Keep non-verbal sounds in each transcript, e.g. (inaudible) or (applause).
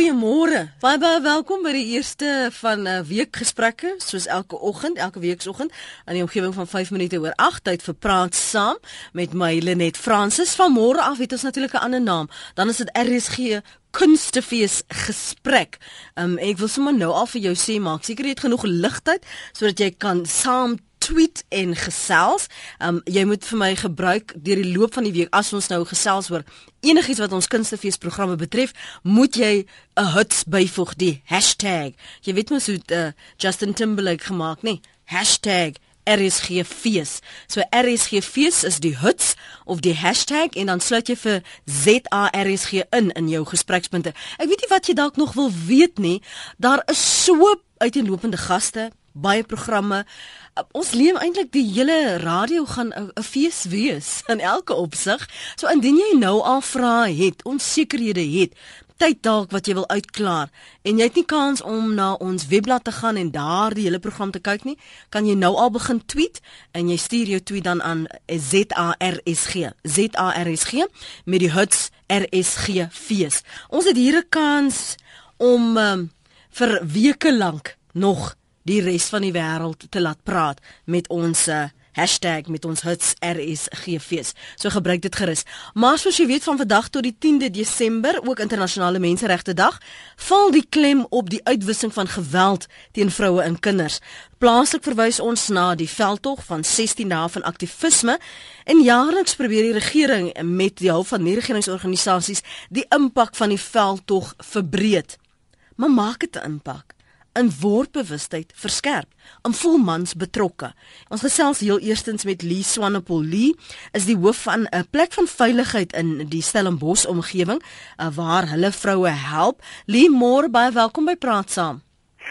Goeiemôre. Baie baie welkom by die eerste van 'n uh, week gesprekke, soos elke oggend, elke weekoggend aan die omgewing van 5 minute oor 8 tyd vir praat saam met my Lenet Fransis. Vanmôre af het ons natuurlik 'n ander naam. Dan is dit RSG Kunstefees gesprek. Um, ek wil sommer nou al vir jou sê maak seker jy het genoeg ligtheid sodat jy kan saam tweet en gesels. Um jy moet vir my gebruik deur die loop van die week as ons nou gesels oor enigiets wat ons kunstefees programme betref, moet jy 'n hits byvoeg die hashtag. Jy weet mos hoe uh, Justin Timberlake gemaak? Nee? RSG fees. So RSG fees is die hits of die hashtag en dan sluit jy vir ZARSG in in jou gesprekspunte. Ek weet nie wat jy dalk nog wil weet nie. Daar is so uiteenlopende gaste, baie programme. Ons leef eintlik die hele radio gaan 'n fees wees (laughs) in elke opsig. So indien jy nou al vrae het, onsekerhede het, tyd dalk wat jy wil uitklaar en jy het nie kans om na ons webblad te gaan en daar die hele program te kyk nie, kan jy nou al begin tweet en jy stuur jou tweet dan aan ZARSG. ZARSG met die hits RSG fees. Ons het hier 'n kans om um, vir weke lank nog die res van die wêreld te laat praat met ons uh, Hashtag met ons hits RSGFees. So gebruik dit gerus. Maar soos jy weet van vandag tot die 10de Desember, ook internasionale menseregte dag, val die klem op die uitwissing van geweld teen vroue en kinders. Plaaslik verwys ons na die veldtog van 16 dae van aktivisme en jaarliks probeer die regering met die hulp van nie-regeringsorganisasies die impak van die veldtog verbreek. Maar maak dit 'n impak? In wordbewustheid verskerp. Om voel mans betrokke. Ons gesels heel eerstens met Lee Swanepoel. Lee is die hoof van 'n plek van veiligheid in die Stellenbosch omgewing uh, waar hulle vroue help. Lee, môre baie welkom by Praat Saam.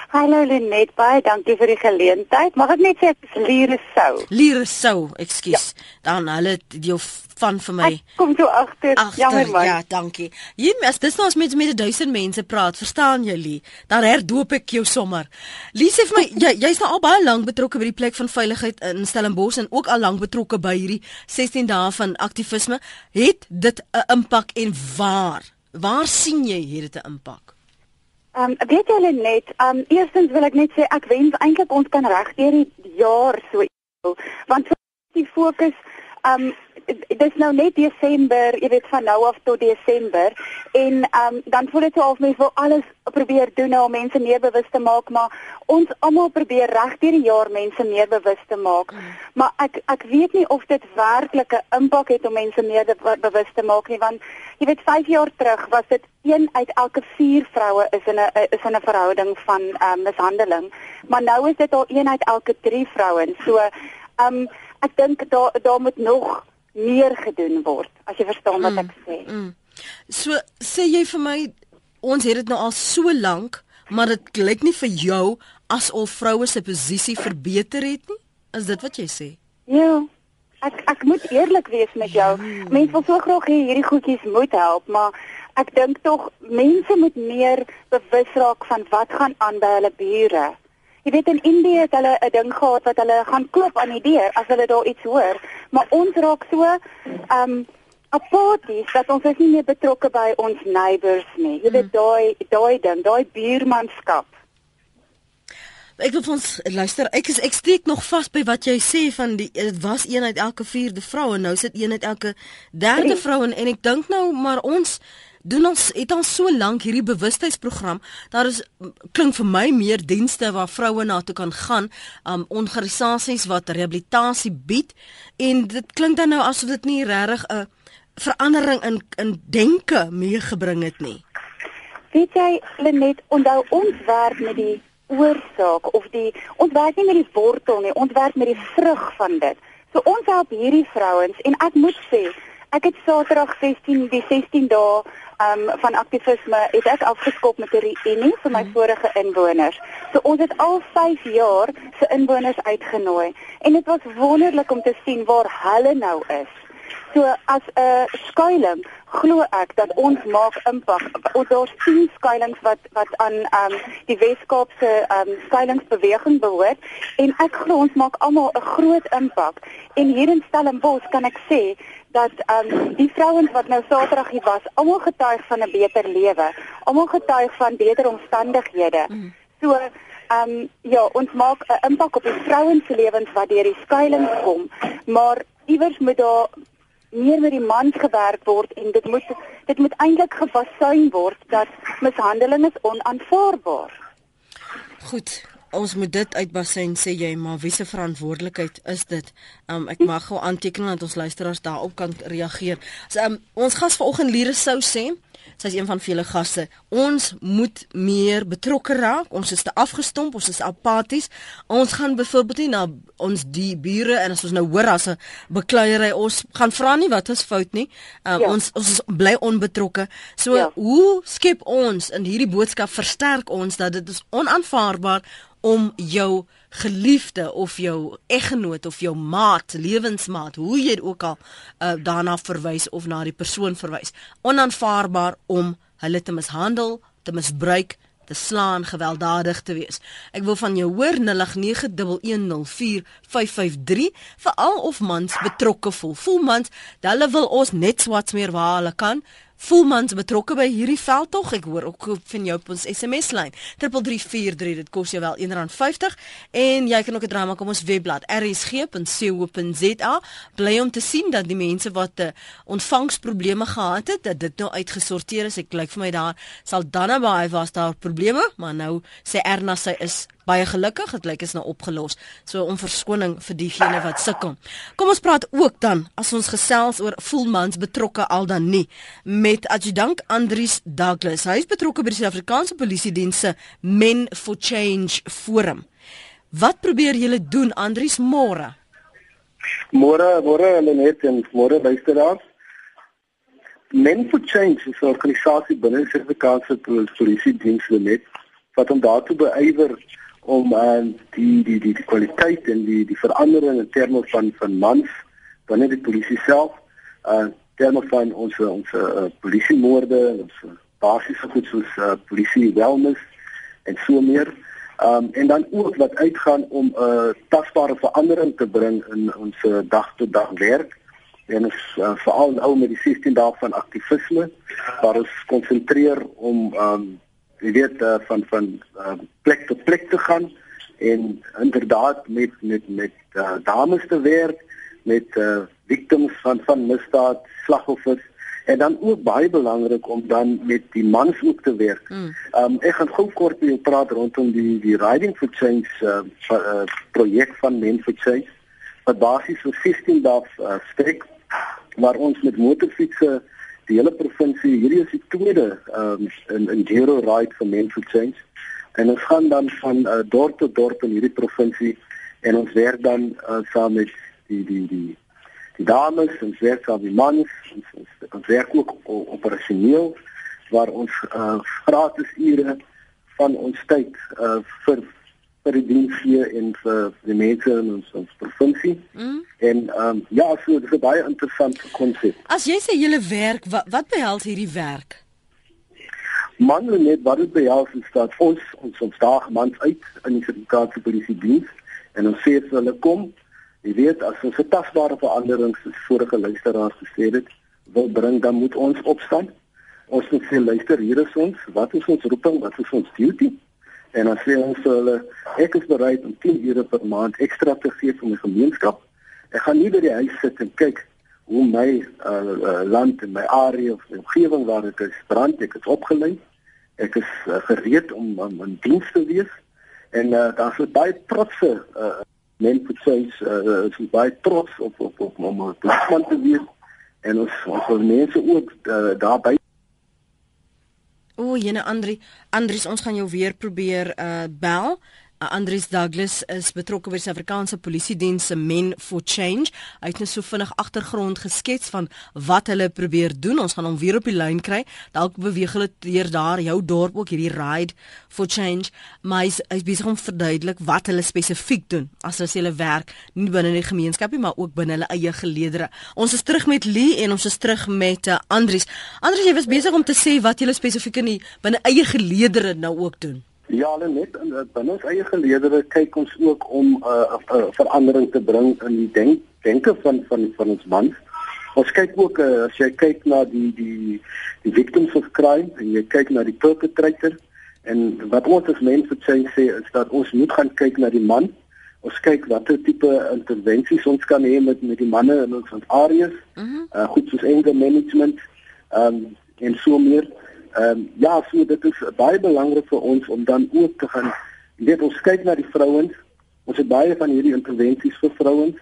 Hallo Lenet, baie dankie vir die geleentheid. Mag ek net sê ek is Lire Sou. Lire Sou, ekskuus. Ja. Dan hulle die van vir my. Ek kom toe agter. Jammer man. Ja, dankie. Jy mes dis nou as mens met 1000 mense praat, verstaan jy Lie? Dan herdoop ek jou sommer. Lie sê vir my jy jy's nou al baie lank betrokke by die plek van veiligheid in Stellenbosch en ook al lank betrokke by hierdie 16 dae van aktivisme. Het dit 'n impak en waar? Waar sien jy hierdie impak? Ehm um, weet julle net, ehm um, eerstens wil ek net sê ek wens eintlik ons kan regdeur die jaar so want die fokus ehm um, dit is nou net Desember, jy weet van nou af tot Desember en um, dan voel dit so of mense wil alles probeer doen om mense meer bewus te maak, maar ons almal probeer regdeur die jaar mense meer bewus te maak. Mm. Maar ek ek weet nie of dit werklik 'n impak het om mense meer bewus te maak nie, want jy weet 5 jaar terug was dit een uit elke 4 vroue is in 'n is in 'n verhouding van um, mishandeling, maar nou is dit al een uit elke 3 vrouens. So um, ek dink daar daar moet nog meer gedoen word as jy verstaan wat mm, ek sê. Mm. So sê jy vir my ons het dit nou al so lank, maar dit lyk nie vir jou asof vroue se posisie verbeter het nie. Is dit wat jy sê? Ja. Ek ek moet eerlik wees met jou. Mm. Mense wil so graag hê hierdie goedjies moet help, maar ek dink tog mense moet meer bewus raak van wat gaan aan by hulle bure. Jy weet in Indië het hulle 'n ding gehad wat hulle gaan klop aan die deur as hulle daar iets hoor, maar ons raak so um apaties dat ons is nie meer betrokke by ons neighbors nie. Jy weet mm. daai daai ding, daai buurmanskap. Ek wil ons luister. Ek is ek steek nog vas by wat jy sê van die dit was een uit elke 4de vrou en nou sit een uit elke 3de vrou en, en ek dink nou maar ons doen ons het ons so lank hierdie bewustheidsprogram daar is klink vir my meer dienste waar vroue na toe kan gaan um organisasies wat rehabilitasie bied en dit klink dan nou asof dit nie regtig 'n verandering in in denke meegebring het nie weet jy Lenet onthou ons werk met die oorsaak of die ons werk nie met die wortel nie ons werk met die vrug van dit so ons help hierdie vrouens en ek moet sê ek het Saterdag 16 die 16 dae um, van aktivisme het ek afgeskop met 'n reunie vir my mm. vorige inwoners. So ons het al 5 jaar se inwoners uitgenooi en dit was wonderlik om te sien waar hulle nou is. So as 'n skuilings glo ek dat ons maak impak. Ons daar sien skuilings wat wat aan um, die Weskaapse um, skuilingsbeweging behoort en ek glo ons maak almal 'n groot impak. En hier in Stellenbosch kan ek sê dat um die vrouens wat nou Saterdag hier was, almal getuig van 'n beter lewe. almal getuig van beter omstandighede. Mm. So ehm um, ja, ons maak 'n impak op die vrouens se lewens wat deur die skuilings kom, maar iewers moet daar meer met die mans gewerk word en dit moet dit moet eintlik gefasuin word dat mishandeling is onaanvaarbaar. Goed, ons moet dit uitbasyn sê jy maar wie se verantwoordelikheid is dit? Um, ek mag gou aanteken dat ons luisteraars daarop kan reageer. So, um, ons gas vanoggend Lire sou sê Sy's een van vele gaste. Ons moet meer betrokke raak. Ons is te afgestomp, ons is apaties. Ons gaan byvoorbeeld nie na ons die bure en as ons nou hoor as 'n bekleierery, ons gaan vra nie wat is fout nie. Um, ja. Ons ons is bly onbetrokke. So ja. hoe skep ons in hierdie boodskap versterk ons dat dit is onaanvaarbaar om jou geliefde of jou eggenoot of jou maat, lewensmaat, hoe jy ook al uh, daarna verwys of na die persoon verwys, onaanvaarbaar om hulle te mishandel, te misbruik, te slaan, gewelddadig te wees. Ek wil van jou hoor 0891104553 veral of mans betrokke voel. Voel mans, hulle wil ons net swats meer waar hulle kan voel mans betrokke by hierdie veldtog. Ek hoor ook van jou op ons SMS lyn. 3343 dit kos jou wel R1.50 en jy kan ook 'n drama kom ons webblad rsg.co.za. Bly om te sien dat die mense wat uh, ontvangsprobleme gehad het, dat dit nou uitgesorteer is. Ek lyk vir my daar sal dan naby was daar probleme, maar nou sê Erna sy is baie gelukkig, dit lyk is nou opgelos. So om verskoning vir diegene wat sukkel. Kom ons praat ook dan as ons gesels oor voelmans betrokke al dan nie met adjutant Andries Douglas. Hy is betrokke by die Suid-Afrikaanse Polisie Dienste Men for Change Forum. Wat probeer julle doen Andries môre? Môre, môre hulle net en môre luisteraars. Men for Change is 'n organisasie binne die Suid-Afrikaanse Polisie Dienste net wat om daartoe beywer om uh, die die die die kwaliteit en die die verandering in terme van van mans binne die polisie self uh terme van ons ons uh, polisie moorde ons basiese goed soos uh, polisie wellness en so meer. Um en dan ook wat uitgaan om 'n uh, tasbare verandering te bring in ons uh, dag tot dag werk. En ons uh, veral nou met die 16 dae van aktivisme waar ons konsentreer om um jy weet uh, van van uh, plek tot plek te gaan en inderdaad met met met uh, dames te werk met uh, victims van van misdaad slagoffers en dan ook baie belangrik om dan met die mans ook te werk. Mm. Um ek gaan gou kort met jou praat rondom die die riding for change uh, uh, projek van Men for Change wat basies vir 15 dae uh, strek waar ons met motorfietsse die hele provinsie hierdie is die tweede um, in in Giro ride vir Men for Change. En ons gaan dan van uh, dorp tot dorp in hierdie provinsie en ons werk dan uh, saam met die die die die dames en werk saam met mans ons, ons, ons werk ook operasioneel waar ons uh, gratis ure van ons tyd uh, vir vir die diensie en vir die mense in ons ons provinsie. Mm. En ehm um, ja, so dis 'n baie interessante konsep. As jy sê julle werk, wat, wat behels hierdie werk? Man net wat dit behels is dat ons ons ons daag mans uit in die Suid-Afrikaanse polisie diens en ons sê as hulle kom, jy weet as ons 'n tasbare verandering soos vorige luisteraars gesê het, wil bring dan moet ons opstaan. Ons moet sê luister, hier is ons, wat is ons roeping, wat is ons duty? En dan sê ons vir hulle, ek is bereid om 10 ure per maand ekstra te gee vir my gemeenskap. Ek gaan nie by die huis sit en kyk hoe my uh, uh, land en my area of my omgewing waar ek is brand. Ek is opgelei. Ek is uh, gereed om om in diens te wees. En uh, daar is baie trotse uh, mense sê uh, is baie trots op op op om 'n plaasman te wees. En ons ons mense ook uh, daarbey O, jene Andri, Andries, ons gaan jou weer probeer uh bel. Andries Douglas is betrokke by die Suid-Afrikaanse Polisie Diens se Men for Change. Hy het net so vinnig agtergrond geskets van wat hulle probeer doen. Ons gaan hom weer op die lyn kry. Dalk beweeg hulle deur daar jou dorp ook hierdie ride for change. Maar hy's hy's besig om verduidelik wat hulle spesifiek doen as hulle hulle werk nie binne die gemeenskap nie, maar ook binne hulle eie geleedere. Ons is terug met Lee en ons is terug met uh, Andries. Andries, jy was besig om te sê wat julle spesifiek in die binne eie geleedere nou ook doen. Ja, hulle net in binne ons eie geleedere kyk ons ook om 'n uh, uh, verandering te bring in die denk denke van van van ons mans. Ons kyk ook uh, as jy kyk na die die die victims of crime en jy kyk na die perpetrator en wat ons as mense sê is dat ons moet gaan kyk na die man ons kyk watter tipe intervensies ons kan hê met met die manne in ons areas. Mm uh, goed soos anger management ehm um, en so meer. Ehm um, ja, so dit is baie belangrik vir ons om dan ook te gaan weet ons kyk na die vrouens. Ons het baie van hierdie intervensies vir vrouens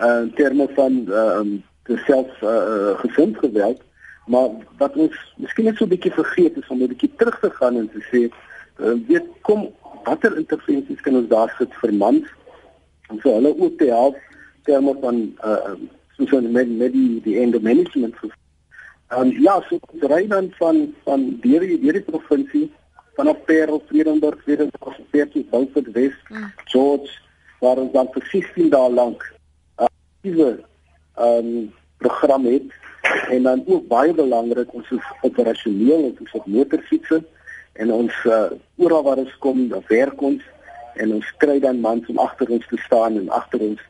uh, in terme van ehm um, die self uh, gesond geweld. Maar wat ons miskien net so 'n bietjie vergeet is om 'n bietjie terug te gaan en te sê, uh, weet kom watter intervensies kan ons daar sit vir mans? en so hulle ook te help terme van uh soos so met met die die end management so en ja so ry dan van van deur die deur die provinsie van op Parel Vredenburg Vredenburg Peertjie Beaufort Wes mm. George waar ons dan vir 16 dae lank aktiewe uh, um program het. En dan ook baie belangrik ons is operasioneel ons is op motorfietsse en ons uh, oral waar ons kom dan werk ons. En ons kry dan mans om agter ons te staan en agter ons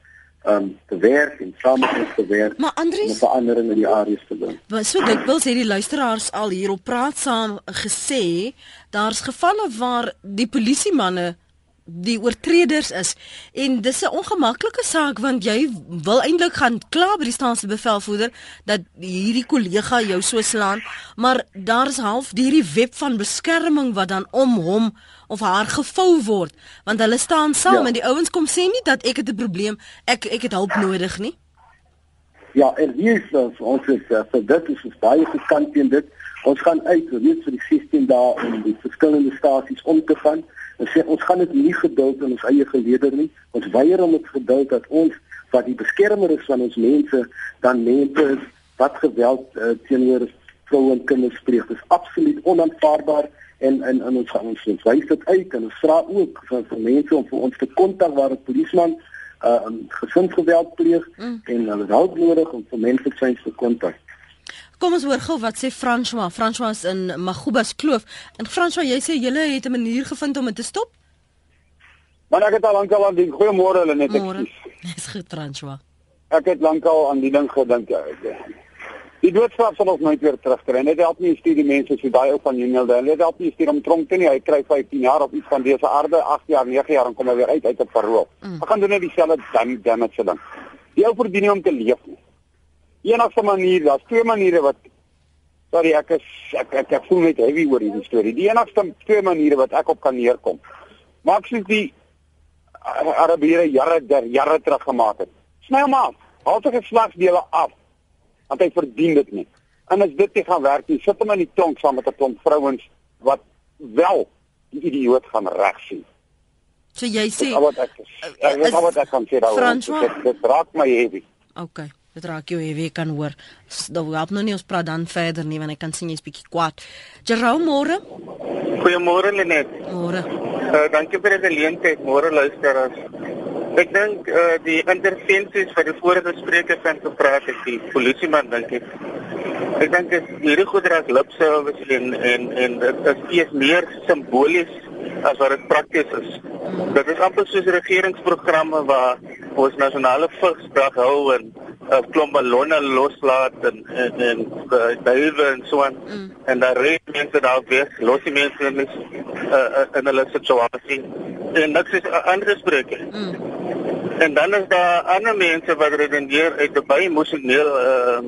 um te werk en saam met ons te werk maar Andries, om verandering in die areas te doen. Want so dit wil sê die luisteraars al hier op praat saam gesê daar's gevalle waar die polisie manne die oortreders is en dis 'n ongemaklike saak want jy wil eintlik gaan kla by die staatse bevelvoerder dat hierdie kollega jou so slaan maar daar's half hierdie web van beskerming wat dan om hom of haar gevou word want hulle staan saam ja. en die ouens kom sê nie dat ek het 'n probleem ek ek het hulp nodig nie Ja en hier is uh, ons is uh, vir dit is baie gekant teen dit ons gaan uit weet vir die 16 dae om die verskillende stasies om te gaan Ons sê ons gaan dit nie geduld in ons eie geleder nie. Ons weier om dit geduld dat ons wat die beskermer is van ons mense dan mense is wat geweld uh, teenoor vroue en kinders pleeg. Dit is absoluut onaanvaarbaar en en en ons gaan ons wys dit uit en ons vra ook van vir mense om vir ons te kontak waar 'n polisieman uh, 'n gesinsgeweld pleeg mm. en hulle hulp nodig om vir mense te kontak. Kom ons hoor gou wat sê François. François is in Magubas Kloof. En François, jy sê julle het 'n manier gevind om dit te stop? Maar ek het al lankal aan die goeiemôre hulle net ek. (laughs) Dis goed François. Ek het lankal aan die ding gedink. Die doodstraf sal ons nooit weer terugkry. Net help nie stuur die mense so daai ou van Junior daar. Net help nie stuur hom tronk toe nie. Hy kry 15 jaar of iets van dese aarde, 8 jaar, 9 jaar en kom hy weer uit uit 'n parol. Mm. Ek gaan doen net dieselfde dan damage dan. Die ou verdien nie om te leef nie enigste manier, daar's twee maniere wat sorry, ek is ek ek, ek voel net heavy oor hierdie storie. Die enigste twee maniere wat ek op kan neerkom. Maak soos die Arabiere jare der jare terug gemaak het. Sny hom af. Haal sy geslagsdele af. Want hy verdien dit nie. En as dit nie gaan werk nie, sit hom in die tronk saam met 'n klomp vrouens wat wel die idioot gaan regsien. So jy sê wat ek is. Ek weet wat ek kan sê daaroor. Dit, dit raak my heavy. Okay. Dit raak jou heavy kan hoor. Dan help nou nie ons praat dan verder nie want ek kan sien jy's bietjie kwaad. Jerome môre. Goeiemôre Lenet. Môre. Uh, dankie vir die geleentheid. Môre luisteraars. Ek dink uh, die intervensies vir die vorige sprekers van gepraat het die polisieman dink ek. Ek dink dit hierdie goeie lip service en en en dit is eers meer simbolies as wat dit prakties is. Dit is amper soos regeringsprogramme waar ons nasionale vigsdag hou en 'n klomp ballonne loslaat en en en duiwe en so aan mm. en daar ry mense daar weg los die mense in is uh, in hulle situasie en dit is 'n ander gesprek mm. en dan is daar ander mense wat redeneer uit die baie emosioneel uh,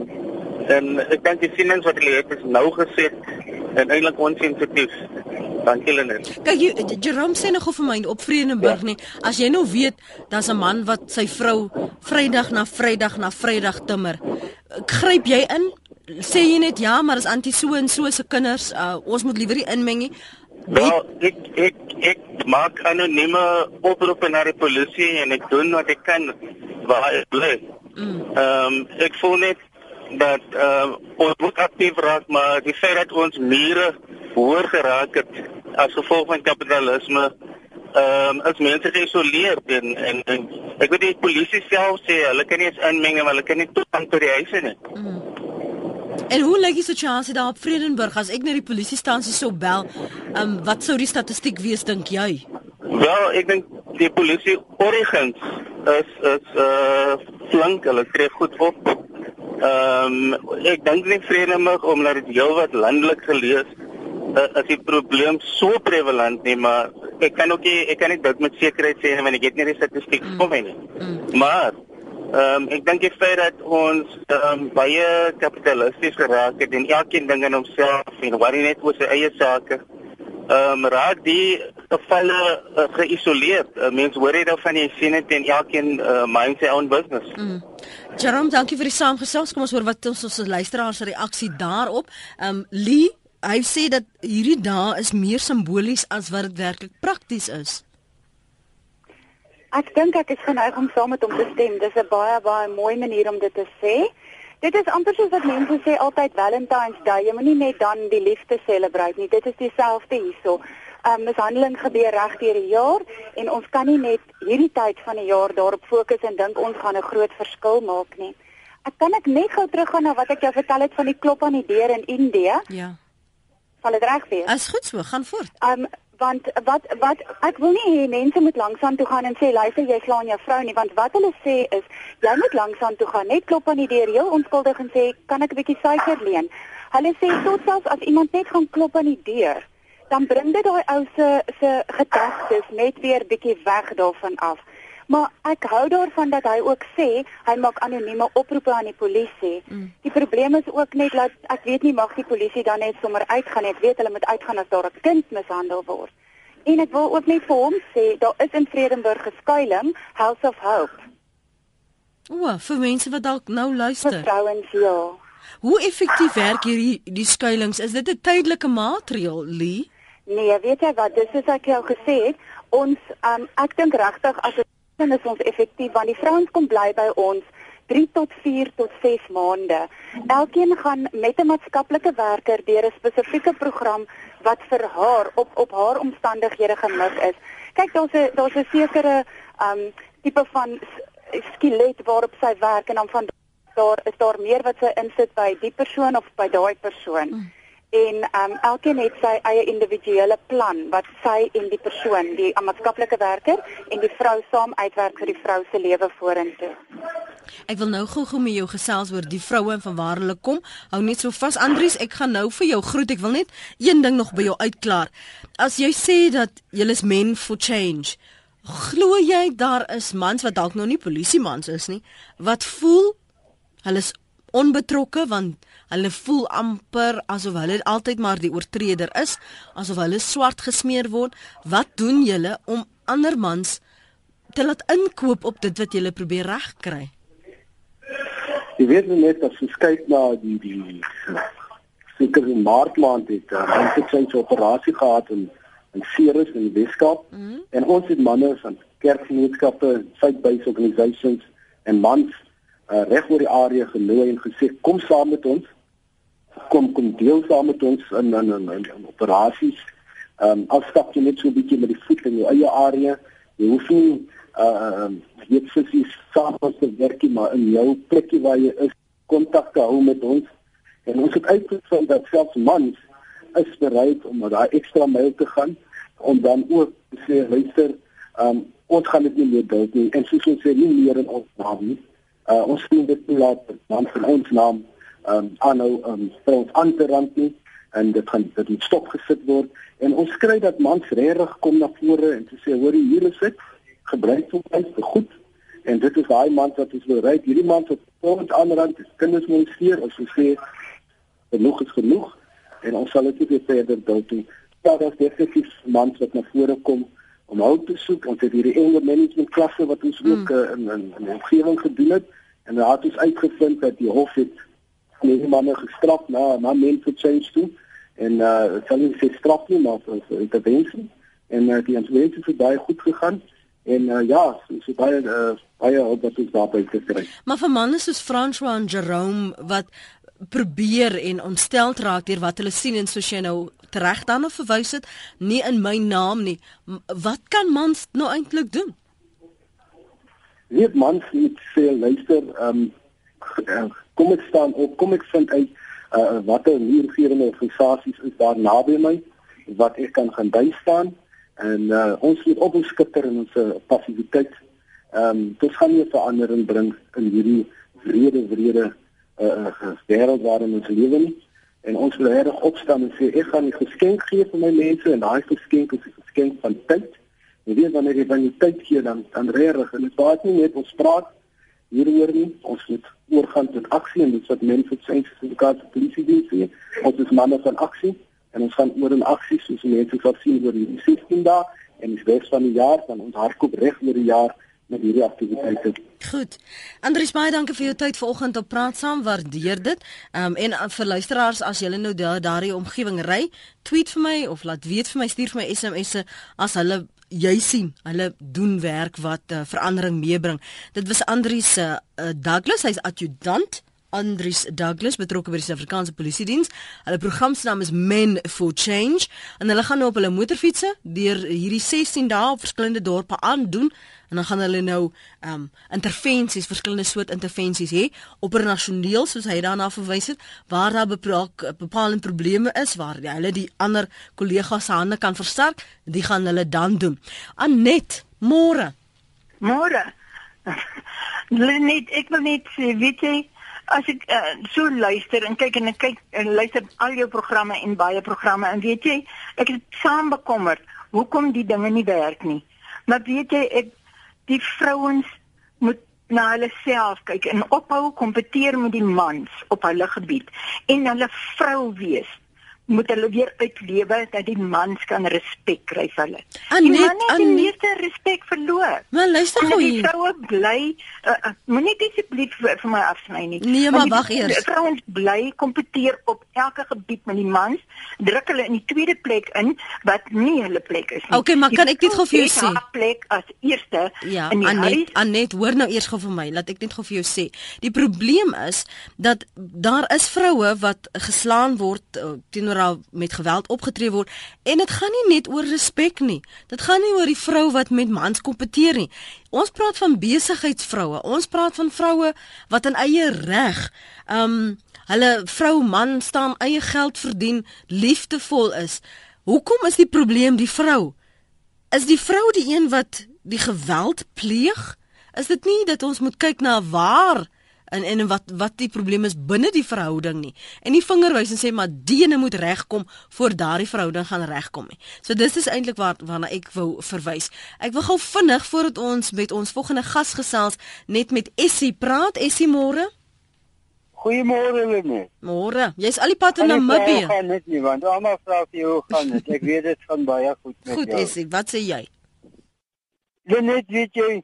en ek dink die sienings wat hulle het is nou geset en eintlik onsensitief Dankie Lenet. Kyk jy Jerome sê nog vir my op Vredenburg ja. nie. As jy nou weet daar's 'n man wat sy vrou Vrydag na Vrydag na Vrydag timmer. Gryp jy in? Sê jy net ja, maar as antie so en so se kinders, uh, ons moet liewer nie inmeng nie. Wel, ek ek ek maak anonieme oproepe na die polisie en ek doen wat ek kan waar ek bly. Mm. Ehm um, ek voel net dat uh, ons moet aktief raak maar die feit dat ons mure hoor geraak het as gevolg van kapitalisme ehm um, as mense geïsoleer en, en en ek weet die polisie self sê hulle kan nie eens inmeng maar hulle kan nie toegang tot die huise nie. Mm. En hoe lyk die situasie daar op Vredenburg as ek na die polisiestasie sou bel? Ehm um, wat sou die statistiek wees dink jy? Wel, ek dink die polisie origens is is uh flink, hulle tree goed op Ehm um, ek dink nie vreemdig omdat dit heelwat landelik gelees uh, is die probleem so prevalent nie, maar ek kan ook nie ek kan nie dit met sekerheid sê want ek het nie die statistiek mm. kom nie. Mm. Maar ehm um, ek dink die feit dat ons ehm um, baie kapitalisties geraak het en elkeen ding in homself en worry net oor sy eie sake. Ehm um, raak die gevalle uh, geïsoleer. Uh, Mense hoor dit van jy sien dit en elkeen uh, mind sy own business. Mm. Jerome, dankie vir die saamgesels. Kom ons hoor wat ons ons luisteraars reaksie daarop. Ehm um, Lee hy sê dat hierdie dae is meer simbolies as wat dit werklik prakties is. Ek dink ek is geneig om saam met hom te stem. Dis 'n baie baie mooi manier om dit te sê. Dit is amper soos wat mense sê altyd Valentine's Day. Jy moenie net dan die liefde celebrate nie. Dit is dieselfde hierso. 'n um, Mishandeling gebeur reg deur die jaar en ons kan nie net hierdie tyd van die jaar daarop fokus en dink ons gaan 'n groot verskil maak nie. Ek kan ek net gou teruggaan na wat ek jou vertel het van die klop aan die deur in Indië. Ja sal dit reg wees. As goed so, gaan voort. Um want wat wat ek wil nie hê mense moet langsaan toe gaan en sê luister jy slaan jou vrou nie want wat hulle sê is jy moet langsaan toe gaan net klop aan die deur heel onskuldig en sê kan ek 'n bietjie suiker leen. Hulle sê tot selfs as iemand net gaan klop aan die deur dan bring dit daai ou se se gedagtes net weer bietjie weg daarvan af. Maar ek hou daarvan dat hy ook sê hy maak anonieme oproepe aan die polisie. Mm. Die probleem is ook net dat ek weet nie mag die polisie dan net sommer uitgaan nie. Ek weet hulle moet uitgaan as daar 'n kind mishandel word. En ek wil ook net vir hom sê daar is in Vredenburg 'n skuilings House of Hope. O, vir mense wat dalk nou luister. Vir vrouens ja. Hoe effektief werk hierdie die skuilings? Is dit 'n tydelike maatreel, Lee? Nee, weet jy wat? Dis soos ek jou gesê het, ons um, ek dink regtig as dan is ons effektief want die vrouens kom bly by ons 3 tot 4 tot 6 maande. Elkeen gaan met 'n maatskaplike werker deur 'n spesifieke program wat vir haar op op haar omstandighede gemik is. Kyk, daar's 'n daar's 'n sekere um tipe van skelet waarop sy werk en dan van daar is daar meer wat sy insit by die persoon of by daai persoon. Mm en um, elkeen het sy eie individuele plan wat sy en die persoon, die maatskaplike werker en die vrou saam uitwerk vir die vrou se lewe vorentoe. Ek wil nou gou-gou met jou gesels oor die vroue en van waar hulle kom. Hou net so vas Andries, ek gaan nou vir jou groet. Ek wil net een ding nog by jou uitklaar. As jy sê dat jy is men for change, glo jy daar is mans wat dalk nog nie polisiemans is nie, wat voel hulle is onbetrokke want hulle voel amper asof hulle altyd maar die oortreder is, asof hulle swart gesmeer word. Wat doen julle om ander mans te laat inkoop op dit wat julle probeer regkry? Jy weet net as jy kyk na die die seker in maart maand het ons het 'n operasie gehad in in Ceres in die Weskaap mm -hmm. en ons het manne van kerkgenootskappe, faith-based organisations en mans uh, reg oor die area genooi en gesê kom saam met ons kom kom deel saam met ons in in in, in, in operasies. Ehm um, al stap jy net so 'n bietjie met die voet in jou eie area. Jy hoef nie uh jy presies saam te werk maar in jou plekkie waar jy is kontak te hou met ons. En ons het uitgevind dat selfs mans is bereid om daai ekstra myl te gaan om dan ook te sê luister, ehm um, ons gaan dit nie meer doen nie en soos ons sê nie meer in ons naam nie uh, ons sien dit nie laat man van ons naam um, aanhou um, vir ons aan te rand nie en dit gaan dit moet stopgesit word. En ons kry dat mans regtig kom na vore en te sê hoor hier is dit. Gebruik vir ons vir goed. En dit is daai man wat is bereid hierdie man wat ons aanrand is kinders moet steur as ons sê genoeg is genoeg. En ons sal dit weer verder doen toe daar is definitief mans wat na vore kom om hulp te soek. Ons het hierdie anger management klasse wat ons mm. ook uh, in in in omgewing gedoen het En daar het ons uitgevind dat die hof het nie manne gestraf na na men for change toe en uh sal nie sê straf nie maar vir intervensie en uh, die intervensie het baie goed gegaan en uh, ja so, so baie uh, baie op wat ons daarby gekry. Maar vir manne soos François en Jerome wat probeer en ontstel raak deur wat hulle sien en soos jy nou reg dan of verwys het nie in my naam nie wat kan mans nou eintlik doen? Weet mans moet sê luister ehm um, kom ek staan op kom ek vind uit uh, watter regering organisasies is daar naby my wat ek kan gaan bystaan en uh, ons moet op ons skitter en ons passiwiteit ehm um, dit gaan nie verandering bring in hierdie wrede wrede uh, wêreld waarin ons lewe nie en ons wil reg opstaan en sê ek gaan 'n geskenk gee vir my mense en daai geskenk is 'n geskenk van tyd. Jy weet wanneer jy van die tyd gee dan dan reg en dit baat nie net ons praat hieroor nie. Ons moet oorgaan tot aksie en dit wat mense sê se die polisie diens sê. Ons is manne van aksie en ons gaan oor in aksie soos mense sal sien oor die 16 dae en die res van die jaar van ons hardkoop reg oor die jaar met hierdie aktiwiteite. Goed. Andries baie dankie vir jou tyd vanoggend op praat saam. Waardeer dit. Ehm um, en uh, vir luisteraars as julle nou daar daardie omgewing ry, tweet vir my of laat weet vir my stuur vir my SMS'e as hulle jy sien hulle doen werk wat uh, verandering meebring. Dit was Andries uh, Douglas, hy's adjutant Andries Douglas betrokke by die Suid-Afrikaanse Polisie Diens. Hulle program se naam is Men for Change en hulle gaan nou op hulle motorfietsse deur hierdie 16 dae op verskillende dorpe aandoen en dan gaan hulle nou ehm um, intervensies, verskillende soort intervensies hê operasioneel soos hy daarna verwys het waar daar bepaalde probleme is waar die, hulle die ander kollegas se hande kan versterk, die gaan hulle dan doen. Anet, môre. Môre. (laughs) Net ek wil net sê, weet jy as ek uh, so luister en kyk en ek kyk en luister al jou programme en baie programme en weet jy ek het saam bekommerd hoekom die dinge nie werk nie. Maar weet jy ek die vrouens moet na hulle self kyk en ophou kompeteer met die mans op hulle gebied en hulle vrou wees moet hulle weer uitlewe dat die mans kan respek kry vir hulle. Anet, die man het die meeste respek verloor. Maar luister gou hier. Die vroue bly uh, uh, moenie asseblief vir, vir my afsny nie. Nee, maar wag eers. Die vrouens bly kompeteer op elke gebied met die mans, druk hulle in die tweede plek in wat nie hulle plek is nie. Okay, maar kan ek net gou vir jou sê? Die plek as eerste ja, in die Anet, huis. Anet, hoor nou eers gou vir my, laat ek net gou vir jou sê. Die probleem is dat daar is vroue wat geslaan word uh, teenoor daar met geweld opgetree word en dit gaan nie net oor respek nie. Dit gaan nie oor die vrou wat met mans kompeteer nie. Ons praat van besigheidsvroue. Ons praat van vroue wat in eie reg, ehm um, hulle vrou man staan eie geld verdien, liefdevol is. Hoekom is die probleem die vrou? Is die vrou die een wat die geweld pleeg? Is dit nie dat ons moet kyk na waar en en wat wat die probleem is binne die verhouding nie. En nie vingerwys en sê maar die ene moet regkom voor daardie verhouding gaan regkom nie. So dis is eintlik waar waarna ek wou verwys. Ek wil gou vinnig voordat ons met ons volgende gas gesels net met Essie praat. Essie môre. Goeiemôre Lene. Môre. Jy's al die pad in Namibië. Ek gaan net nie want almal vra vir jou gaan dit. Ek weet dit gaan baie goed met goed, jou. Goed Essie, wat sê jy? Lene, weet jy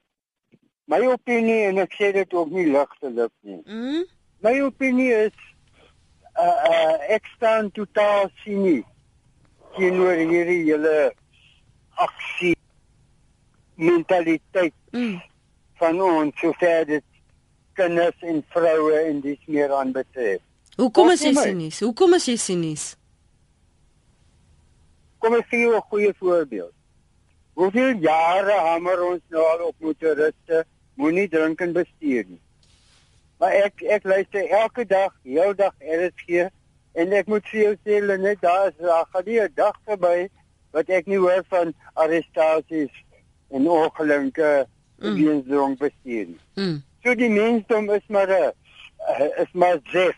My opinie en ek sê dit ook nie ligtelik nie. Mm. My opinie is uh uh ek staan totaal sinie teenoor hierdie hele aksie mentaliteit mm. van ons sover dit kinders en vroue en dis meer aan betref. Hoekom is jy sinies? Hoekom is jy sinies? Kom ek gee jou 'n goeie voorbeeld. Hoeveel jare hamer ons nou al op motoriste moenie drink en bestuur nie. Maar ek ek luister elke dag, heeldag RSG en ek moet vir jou sê net daar is daar gaan nie 'n dag verby wat ek nie hoor van arrestasies en ongelukke mm. weens dronk bestuur nie. Mm. So die mensdom is maar 'n uh, is maar zef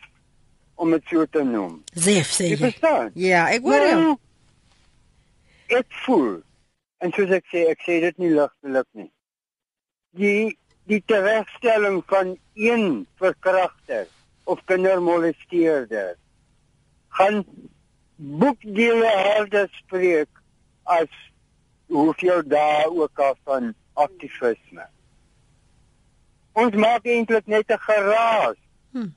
om dit so te noem. Zef sê jy. Verstaan? Ja, ek hoor jou. Nou, ek voel en soos ek sê, ek sê dit nie ligtelik nie. Die die teregstelling van een verkragter of kindermolesteerder gaan boekdele harder spreek as hoeveel daar ook al van aktivisme. Ons maak eintlik net 'n geraas. Hm.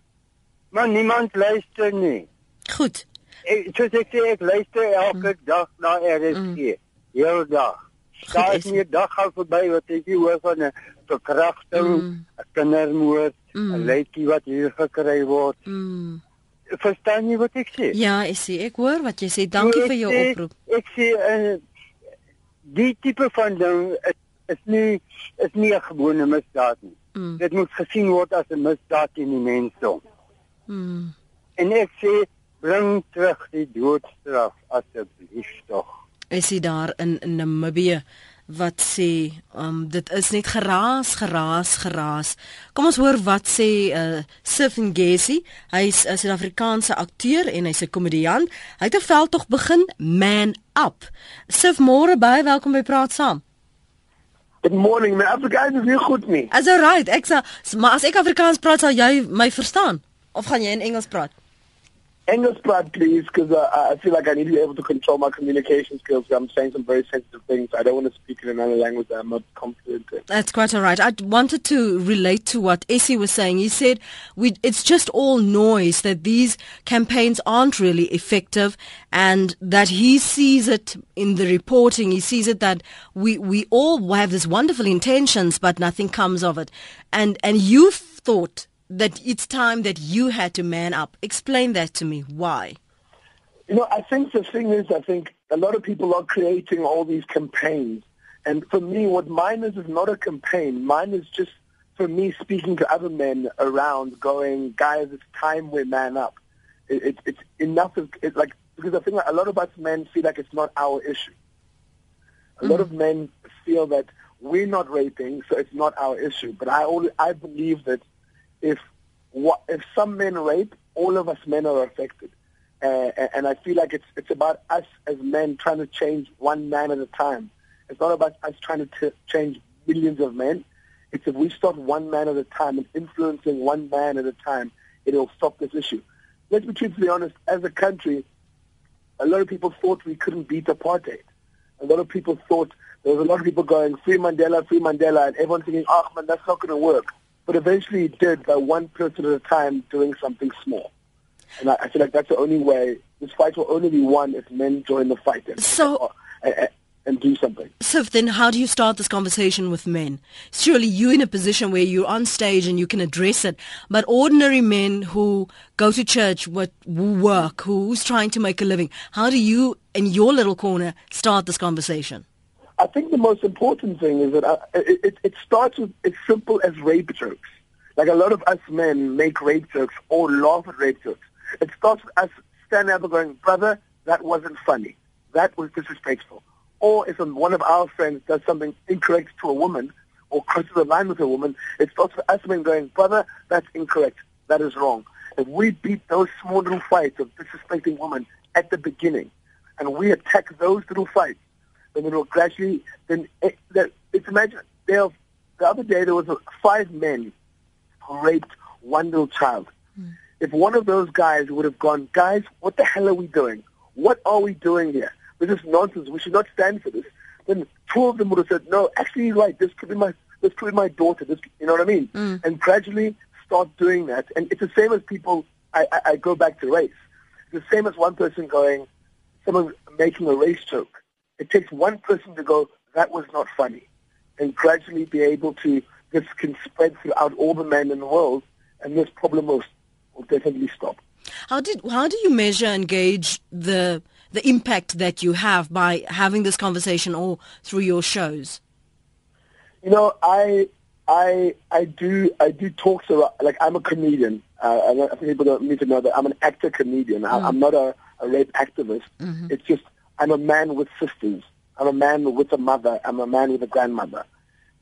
Maar niemand luister nie. Goed. Ek soos ek sê ek luister elke hm. dag na RSG. Hm. Heel dag. Daar is nie 'n dag gaan verby wat ek nie hoor van 'n verkrachting, 'n mm. kindermoord, 'n mm. leetjie wat hier gekry word. Mm. Verstaan jy wat ek sê? Ja, ek sê ek hoor wat jy sê. Dankie vir jou sê, oproep. Ek sê uh, die tipe van ding is, is nie is nie 'n gewone misdaad nie. Mm. Dit moet gesien word as 'n misdaad teen die mensdom. Mm. En ek sê bring terug die doodstraf asseblief tog is hy daar in, in Namibië wat sê um dit is net geraas geraas geraas. Kom ons hoor wat sê uh Sif Ngesi. Hy's 'n Suid-Afrikaanse akteur en hy's 'n komediant. Hy het 'n veldtog begin Man Up. Sif môre baie welkom by Praat Saam. Good morning. My Afrikaans is nie goed nie. As alright, ek sê maar as ek Afrikaans praat sal jy my verstaan of gaan jy in Engels praat? Part, please, because uh, I feel like I need to be able to control my communication skills. I'm saying some very sensitive things. I don't want to speak in another language that I'm not confident in. That's quite all right. I wanted to relate to what Essie was saying. He said we, it's just all noise, that these campaigns aren't really effective, and that he sees it in the reporting. He sees it that we, we all have these wonderful intentions, but nothing comes of it. And, and you thought that it's time that you had to man up. Explain that to me. Why? You know, I think the thing is, I think a lot of people are creating all these campaigns. And for me, what mine is is not a campaign. Mine is just, for me, speaking to other men around, going, guys, it's time we man up. It, it, it's enough of, it, like, because I think a lot of us men feel like it's not our issue. A lot hmm. of men feel that we're not raping, so it's not our issue. But I, I believe that if what, if some men rape, all of us men are affected. Uh, and I feel like it's it's about us as men trying to change one man at a time. It's not about us trying to t- change millions of men. It's if we start one man at a time and influencing one man at a time, it'll stop this issue. Let's be truthfully honest. As a country, a lot of people thought we couldn't beat apartheid. A lot of people thought there was a lot of people going free Mandela, free Mandela, and everyone thinking, "Oh man, that's not going to work." But eventually it did by one person at a time doing something small. And I, I feel like that's the only way. This fight will only be won if men join the fight and, so, uh, and, and do something. So then how do you start this conversation with men? Surely you're in a position where you're on stage and you can address it, but ordinary men who go to church, what, who work, who's trying to make a living, how do you, in your little corner, start this conversation? I think the most important thing is that uh, I, it, it, starts with as simple as rape jokes. Like a lot of us men make rape jokes or laugh at rape jokes. It starts with us standing up and going, brother, that wasn't funny. That was disrespectful. Or if one of our friends does something incorrect to a woman or crosses the line with a woman, it starts with us men going, brother, that's incorrect. That is wrong. If we beat those small little fights of disrespecting women at the beginning and we attack those little fights, then it will gradually. Then it, that, it's imagine there. The other day there was five men who raped one little child. Mm. If one of those guys would have gone, guys, what the hell are we doing? What are we doing here? This is nonsense. We should not stand for this. Then two of them would have said, no, actually, you're right. This could be my this could be my daughter. This, you know what I mean? Mm. And gradually start doing that. And it's the same as people. I, I, I go back to race. It's the same as one person going, someone making a race joke it takes one person to go, that was not funny, and gradually be able to, this can spread throughout all the men in the world, and this problem will, will definitely stop. How did how do you measure and gauge the the impact that you have by having this conversation or through your shows? You know, I I I do I do talks around, like I'm a comedian. Uh, I think people don't need to know that I'm an actor comedian. Mm. I, I'm not a, a rape activist. Mm-hmm. It's just I'm a man with sisters. I'm a man with a mother. I'm a man with a grandmother.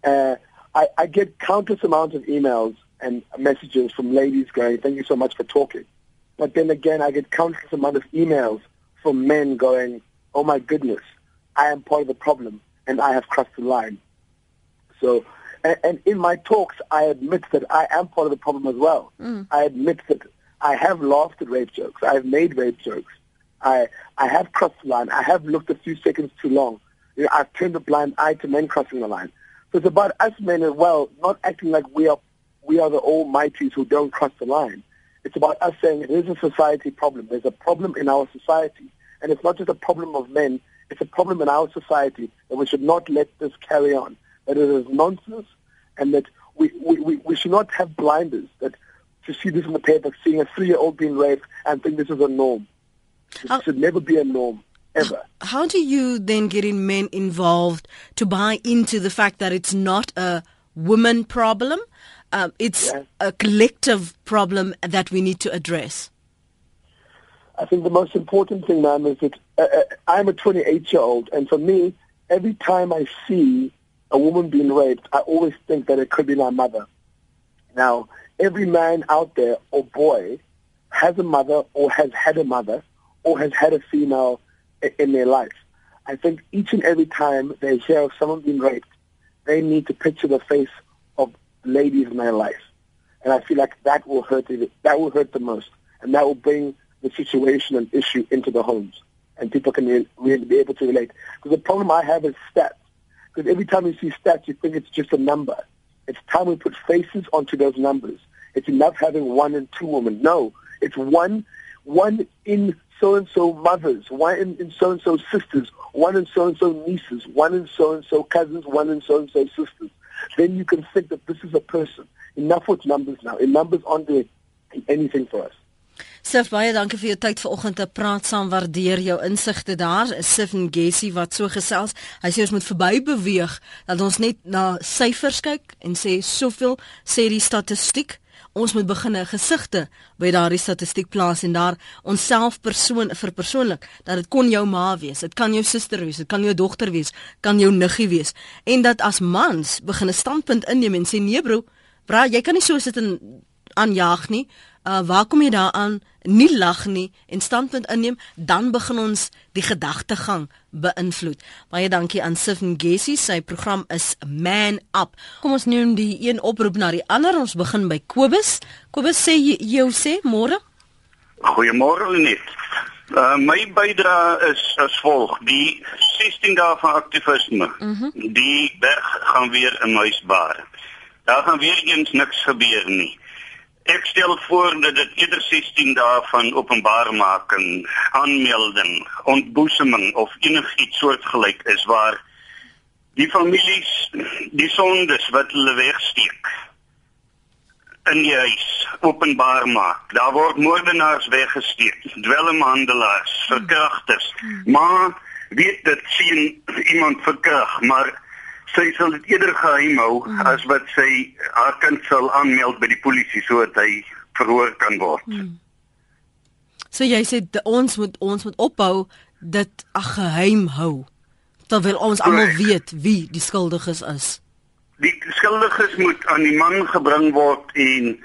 Uh, I, I get countless amounts of emails and messages from ladies going, thank you so much for talking. But then again, I get countless amounts of emails from men going, oh my goodness, I am part of the problem and I have crossed the line. So, and, and in my talks, I admit that I am part of the problem as well. Mm. I admit that I have laughed at rape jokes. I have made rape jokes. I I have crossed the line. I have looked a few seconds too long. You know, I've turned a blind eye to men crossing the line. So it's about us men as well, not acting like we are we are the almighties who don't cross the line. It's about us saying it is a society problem. There's a problem in our society. And it's not just a problem of men, it's a problem in our society that we should not let this carry on. That it is nonsense and that we, we, we, should not have blinders that to see this in the paper, seeing a three-year-old being raped and think this is a norm. It how, should never be a norm. Ever. How do you then get in men involved to buy into the fact that it's not a woman problem? Um, it's yeah. a collective problem that we need to address. I think the most important thing, ma'am, is that uh, uh I'm a 28-year-old, and for me, every time I see a woman being raped, I always think that it could be my mother. Now, every man out there or boy has a mother or has had a mother or has had a female in their life. I think each and every time they hear of someone being raped, they need to picture the face of ladies in their life. And I feel like that will hurt it, that will hurt the most. And that will bring the situation and issue into the homes. And people can really be able to relate. Because the problem I have is stats. Because every time you see stats, you think it's just a number. It's time we put faces onto those numbers. It's enough having one and two women. No, it's one, one in so and so mothers, one in, in so and so sisters, one in so and so nieces, one in so and so cousins, one in so and so sisters. Then you can think that this is a person. Enough with numbers now. In numbers aren't doing anything for us. Sif baie dankie vir jou tyd vanoggend te praat saam waardeer jou insigte daar Sif Ngesi wat so gesels hy sê ons moet verby beweeg dat ons net na syfers kyk en sê soveel sê die statistiek ons moet begin 'n gesigte by daardie statistiek plaas en daar onsself persoon vir persoonlik dat dit kon jou ma wees, dit kan jou suster wees, dit kan jou dogter wees, kan jou niggie wees. En dat as mans begin 'n standpunt inneem en sê nee bro, bra jy kan nie so sit en aanjaag nie. Uh, waar kom jy daaraan nie lag nie en standpunt inneem dan begin ons die gedagtegang beïnvloed. Baie dankie aan Sifn Gessie sy program is Man Up. Kom ons neem die een oproep na die ander. Ons begin by Kobus. Kobus sê jy sê môre? Goeiemôre net uh, my bydra is as volg. Die 16 dae van aktivisme mm -hmm. die berg gaan weer in huisbaar daar gaan weer eens niks gebeur nie Ek stel voor dat dit eerder 16 dae van openbaarmaking, aanmelding, ontboeseming of enigiets soortgelyk is waar die families die sondes wat hulle wegsteek in die huis openbaar maak. Daar word moordenaars weggesteek, dwelmhandelaars, verkragters. Maar weet dit sien iemand verkrag, maar sy sal dit eerder geheim hou mm. as wat sy haar kind sal aanmeld by die polisie sodat hy verhoor kan word. Mm. So jy sê ons moet ons moet ophou dit ag geheim hou terwyl ons almal weet wie die skuldiges is. Die skuldiges moet aan die man gebring word en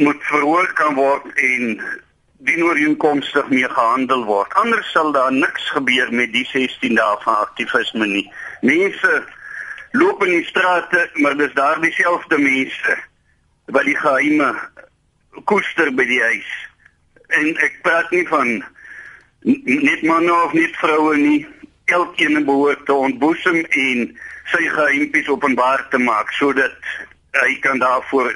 moet verhoor kan word en dienooreenkomstig mee gehandel word. Anders sal daar niks gebeur met die 16 dae van aktivisme nie. Mense loop in die strate, maar dis daar dieselfde mense wat die geheime koester by die huis. En ek praat nie van net manne of net vroue nie. Elkeen behoort te ontboesem en sy geheimpies openbaar te maak sodat hy kan daarvoor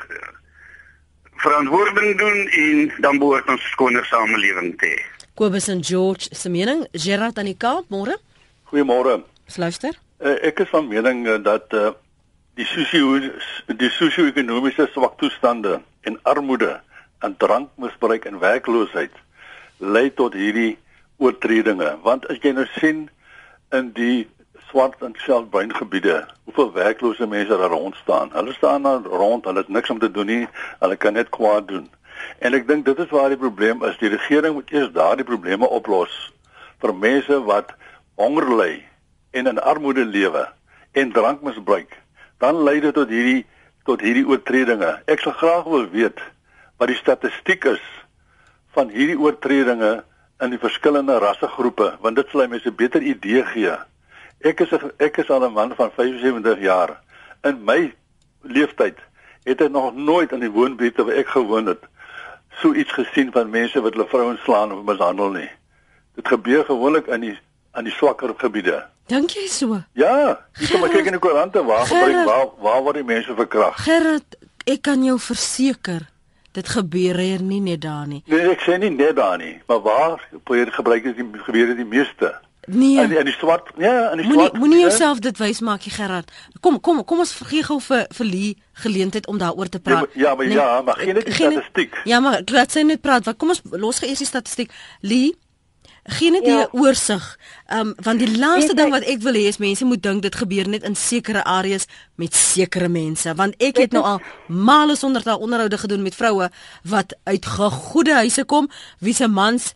verantwoording doen en dan behoort ons skoner samelewing te hê. Kobus en George se mening, Gerard aan die Kaap, môre. Goeiemôre. Luister. Uh, ek is van mening uh, dat uh, die sosio die sosio-ekonomiese swak toestande en armoede en drankmisbruik en werkloosheid lei tot hierdie oortredinge. Want as jy nou sien in die swart en selfbruin gebiede hoeveel werklose mense daar rond staan. Hulle staan daar rond hulle het niks om te doen nie hulle kan net kwaad doen. En ek dink dit is waar die probleem is. Die regering moet eers daardie probleme oplos vir mense wat honger ly en in armoede lewe en drankmisbruik, dan lei dit tot hierdie tot hierdie oortredinge. Ek sal graag wil weet wat die statistiek is van hierdie oortredinge in die verskillende rassegroepe, want dit sal my 'n beter idee gee. Ek is a, ek is al 'n man van 75 jaar. In my leeftyd het ek nog nooit in die woonbuurt waar ek gewoon het so iets gesien van mense wat hulle vrouens slaan of mishandel nie. Dit gebeur gewoonlik in die aan die swakker gebiede. Dink jy so? Ja, jy kan maar kyk in die koerante waar gebruik waar waar word die mense verkragt. Gerrit, ek kan jou verseker dit gebeur hier nie net daar nie. Nee, ek sê nie net daar nie, maar waar probeer gebruik is die gebeur die meeste. Nee. Die, in die swart, ja, in die swart. Moenie jouself dit wys maak, Gerard. Kom, kom, kom ons vergee gou vir vir Lee geleentheid om daaroor te praat. Ja, maar nee, ja, maar geen net die statistiek. Ja, maar laat sy net praat. Wat kom ons los gee eers die statistiek. Lee Geen net 'n ja. oorsig. Ehm um, want die laaste ding wat ek wil hê is mense moet dink dit gebeur net in sekere areas met sekere mense. Want ek het nou al male sonder daai onderhoude gedoen met vroue wat uit gegoede huise kom wie se mans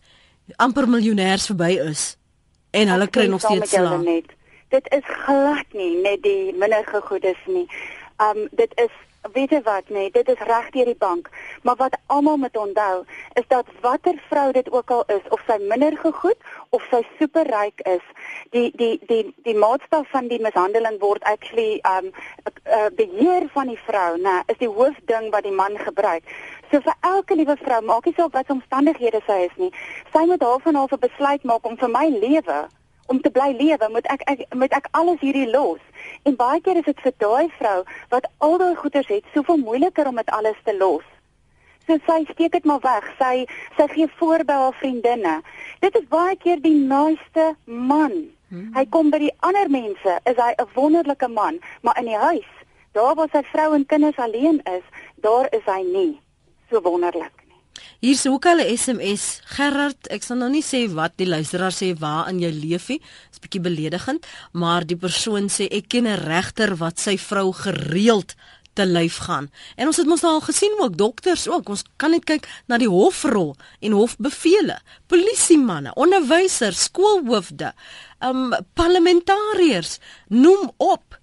amper miljonêers verby is en hulle kry nog steeds slaap. dit is glad nie net die minder gegoedes nie. Um dit is weet jy wat nee, dit is reg deur die bank. Maar wat almal moet onthou is dat watter vrou dit ook al is of sy minder gegoed of sy superryk is, die die die die maatstaf van die mishandeling word actually um uh, beheer van die vrou, nê, is die hoofding wat die man gebruik. So vir elke liewe vrou, maak nie saak wat omstandighede sy is nie, sy moet daarvan af 'n besluit maak om vir my lewe om te bly lewe, moet ek, ek moet ek alles hierdie los. En baie keer is dit vir daai vrou wat al daai goeders het, soveel moeiliker om dit alles te los. So sy steek dit maar weg. Sy sy gee voor by haar vriendinne. Dit is baie keer die naaste man. Hmm. Hy kom by die ander mense, is hy 'n wonderlike man, maar in die huis, daar waar sy vrou en kinders alleen is, daar is hy nie so wonderlik. Hier's ook al 'n SMS. Gerard, ek sal nou nie sê wat die luisteraar sê waar in jou leefie. Dit's bietjie beledigend, maar die persoon sê ek ken 'n regter wat sy vrou gereeld te lyf gaan. En ons het mos nou al gesien ook dokters ook. Ons kan net kyk na die hofrol en hofbevele. Polisiemanne, onderwysers, skoolhoofde, um parlementariërs, noem op.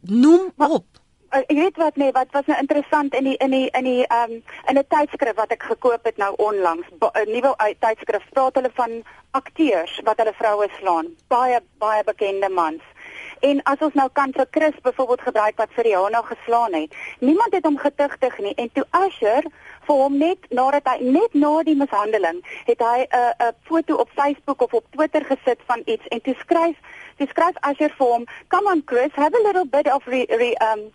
Noem op uh, jy weet wat nee, wat was nou interessant in die in die in die ehm um, in 'n tydskrif wat ek gekoop het nou onlangs, 'n nuwe tydskrif praat hulle van akteurs wat hulle vroue slaan, baie baie bekende mans. En as ons nou kan vir Chris byvoorbeeld gebruik wat vir Rihanna geslaan het, niemand het hom getuigtig nie. En toe Asher vir hom net nadat hy net na die mishandeling het hy 'n uh, 'n foto op Facebook of op Twitter gesit van iets. En toe skryf toe skryf Asher vir hom, "Come on Chris, have a little bit of re, re, um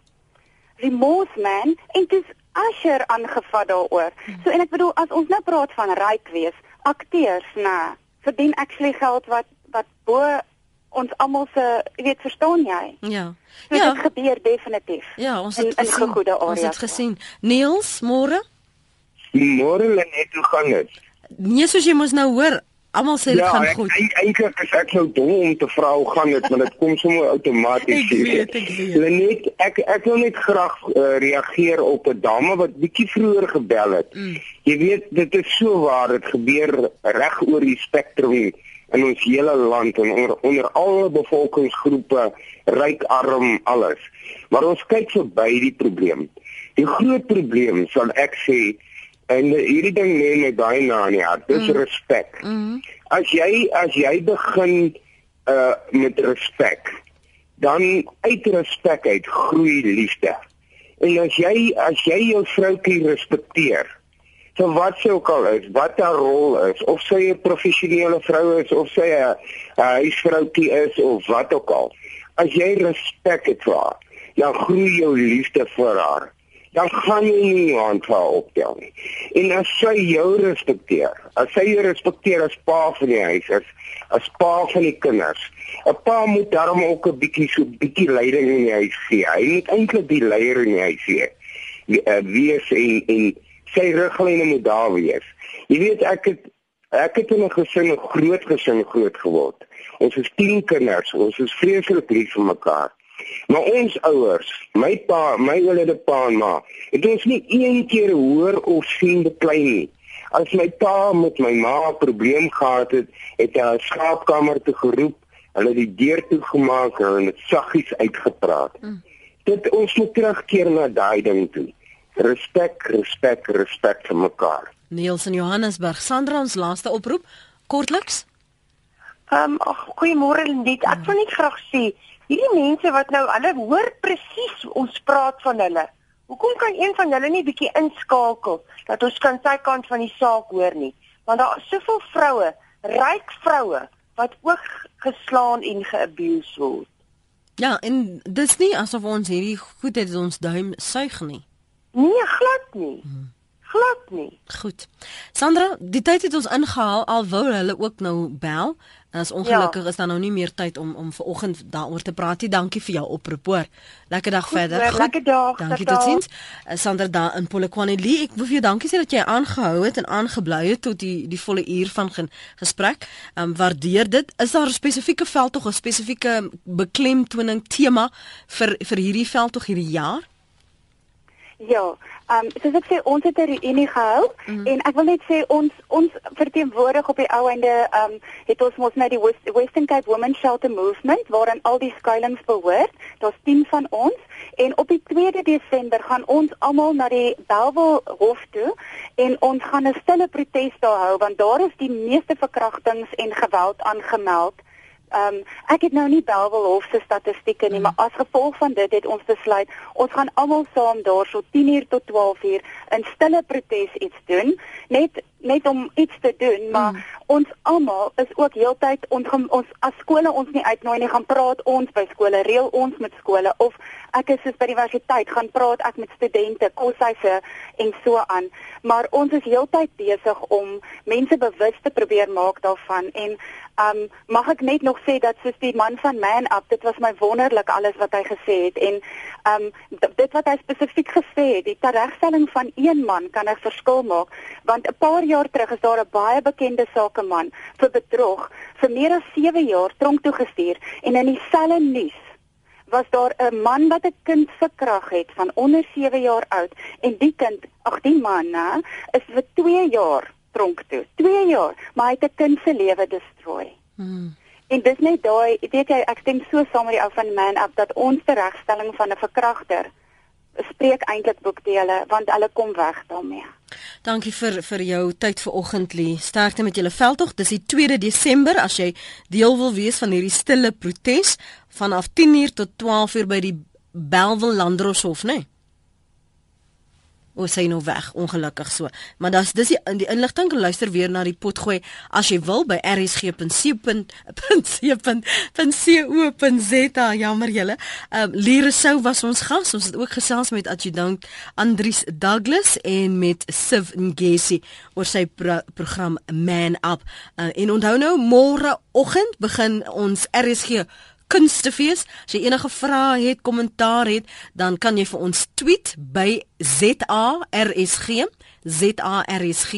remorse man en dis Asher aangevat daaroor. So en ek bedoel as ons nou praat van ryk wees, akteurs, nê, verdien actually geld wat wat bo ons almal se, jy weet, verstaan jy? Ja. So ja. dit gebeur definitief. Ja, ons het in, in gesien. goeie areas. Ons het gesien. Niels, môre? Môre lê net hoe gaan dit? Nee, soos jy mos nou hoor, Almal sê dit ja, gaan ek, goed. Ja, eintlik is ek nou dom om te vra hoe gaan dit, maar dit kom sommer (laughs) outomaties. Ek weet, ek weet. Lenet, ek ek wil net graag uh, reageer op 'n dame wat bietjie vroeër gebel het. Mm. Jy weet, dit is so waar, dit gebeur reg oor die spektrum in ons hele land en onder, onder alle bevolkingsgroepe, ryk, arm, alles. Maar ons kyk verby die probleem. Die groot probleem sal ek sê En hierdie ding lê my baie na in die hart. Dis mm. respek. Mm. As jy as jy begin uh met respek, dan uit respek uit groei liefde. En as jy as jy jou vroutjie respekteer, so wat sy ook al is, wat haar rol is, of sy 'n professionele vrou is of sy 'n huisvroukie is of wat ook al. As jy respek het vir haar, dan groei jou liefde vir haar dan gaan jy nie hand haar optel nie. En as sy jou respekteer, as sy jou respekteer as pa van die huis, as as pa van die kinders, 'n pa moet daarom ook 'n bietjie so bietjie leiding in die huis gee. Hy moet eintlik die leier in die huis wees. Wie, uh, wees en en sy riglyne moet daar wees. Jy weet ek het ek het in 'n gesin, 'n groot gesin groot geword. Ons is 10 kinders, ons is vreeslik lief vir mekaar. Maar ons ouers, my pa, my oulede pa en ma, het ons nie een keer hoor of sien beklein nie. As my pa met my ma 'n probleem gehad het, het hy haar slaapkamer toe geroep, hulle die deur toegemaak en dit saggies uitgepraat. Mm. Dit ons moet terugkeer na daai ding toe. Respek, respek, respek vir mekaar. Niels in Johannesburg, Sandra ons laaste oproep, kortliks. Ehm, um, goeiemôre Lindit. Ek wil net graag sê hierdie mense wat nou hulle hoor presies ons praat van hulle. Hoekom kan een van hulle nie bietjie inskakel dat ons kan sy kant van die saak hoor nie? Want daar is soveel vroue, ryk vroue wat ook geslaan en geabuse word. Ja, en dis nie asof ons hierdie goed het ons duim suig nie. Nee, glad nie. Hmm glad nie. Goed. Sandra, die tyd het ons ingehaal al wou hulle ook nou bel. En as ongelukkig ja. is daar nou nie meer tyd om om vanoggend daaroor te praat nie. Dankie vir jou oproep hoor. Lekker dag Goed, verder. Goed. Lekker dag. Dankie totiens. Uh, Sandra daar in Polokwane Lee. Ek wil vir jou dankie sê dat jy aangehou het en aangebly het tot die die volle uur van gesprek. Ehm um, waardeer dit. Is daar 'n spesifieke veld tog 'n spesifieke beklemtoning tema vir vir hierdie veld tog hierdie jaar? Ja, Um soos ek sê ons het 'n reunie gehou mm. en ek wil net sê ons ons verteenwoordig op die ou einde um het ons mos nou die West, Western Cape Women's Shelter Movement waarin al die skuilings behoort. Daar's 10 van ons en op die 2de Desember gaan ons almal na die Belwel hof toe en ons gaan 'n stille protes daar hou want daar is die meeste verkrachtings en geweld aangemeld Ehm um, ek het nou nie Belwel Hof se statistieke nie, mm. maar as gevolg van dit het ons besluit ons gaan almal saam daar so 10:00 tot 12:00 in stille protes iets doen, net net om iets te doen, maar mm. ons almal is ook heeltyd ons ons as skole ons nie uitnooi nie, gaan praat ons by skole, reël ons met skole of ek is soos by die universiteit gaan praat ek met studente, koshuise en so aan. Maar ons is heeltyd besig om mense bewus te probeer maak daarvan en Um mag ek net nog sê dat soos die man van Man Up, dit was my wonderlik alles wat hy gesê het en um dit wat hy spesifiek gesê het, die regstelling van een man kan 'n verskil maak want 'n paar jaar terug is daar 'n baie bekende sakeman vir bedrog vir meer as 7 jaar tronk toe gestuur en in dieselfde nuus was daar 'n man wat 'n kind verkrag het van onder 7 jaar oud en die kind, ag die man, né, is vir 2 jaar tronk toe. 2 jaar, maar hy het 'n kind se lewe destrooi. Hmm. En dis net daai, weet jy, ek stem so saam met die ou van Man Up dat ons regstelling van 'n verkragter spreek eintlik boekdele want hulle kom weg daarmee. Dankie vir vir jou tyd vanoggend Lee. Sterkte met julle veldtog. Dis die 2de Desember as jy deel wil wees van hierdie stille protes vanaf 10:00 tot 12:00 by die Belwel Landroshof, né? Nee? O, sy nou weg, ongelukkig so. Maar dis dis die, die inligting luister weer na die potgooi as jy wil by rsg.co.za. Jammer julle. Ehm um, Liresou was ons gas. Ons het ook gesels met adjudant Andries Douglas en met Siv Ngesi oor sy pro program Man Up. Uh, en onthou nou môre oggend begin ons RSG kunstefees. As jy enige vrae het, kommentaar het, dan kan jy vir ons tweet by ZARSG, ZARSG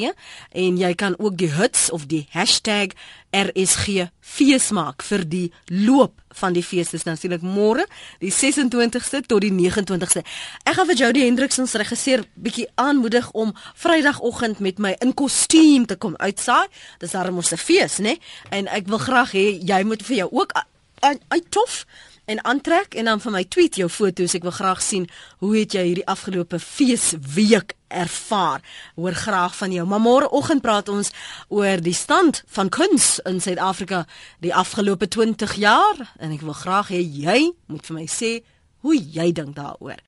en jy kan ook die hits of die hashtag RSG fees maak vir die loop van die fees dis natuurlik môre die 26ste tot die 29ste. Ek gaan vir Jody Hendriks ons regisseur bietjie aanmoedig om Vrydagoggend met my in kostuum te kom uitsaai. Dis darem ons 'n fees, né? En ek wil graag hê jy moet vir jou ook uit tof en aantrek en dan vir my tweet jou foto's. Ek wil graag sien hoe het jy hierdie afgelope feesweek ervaar. Hoor graag van jou. Maar môreoggend praat ons oor die stand van kuns in Suid-Afrika die afgelope 20 jaar en ek wil graag hê jy moet vir my sê hoe jy dink daaroor.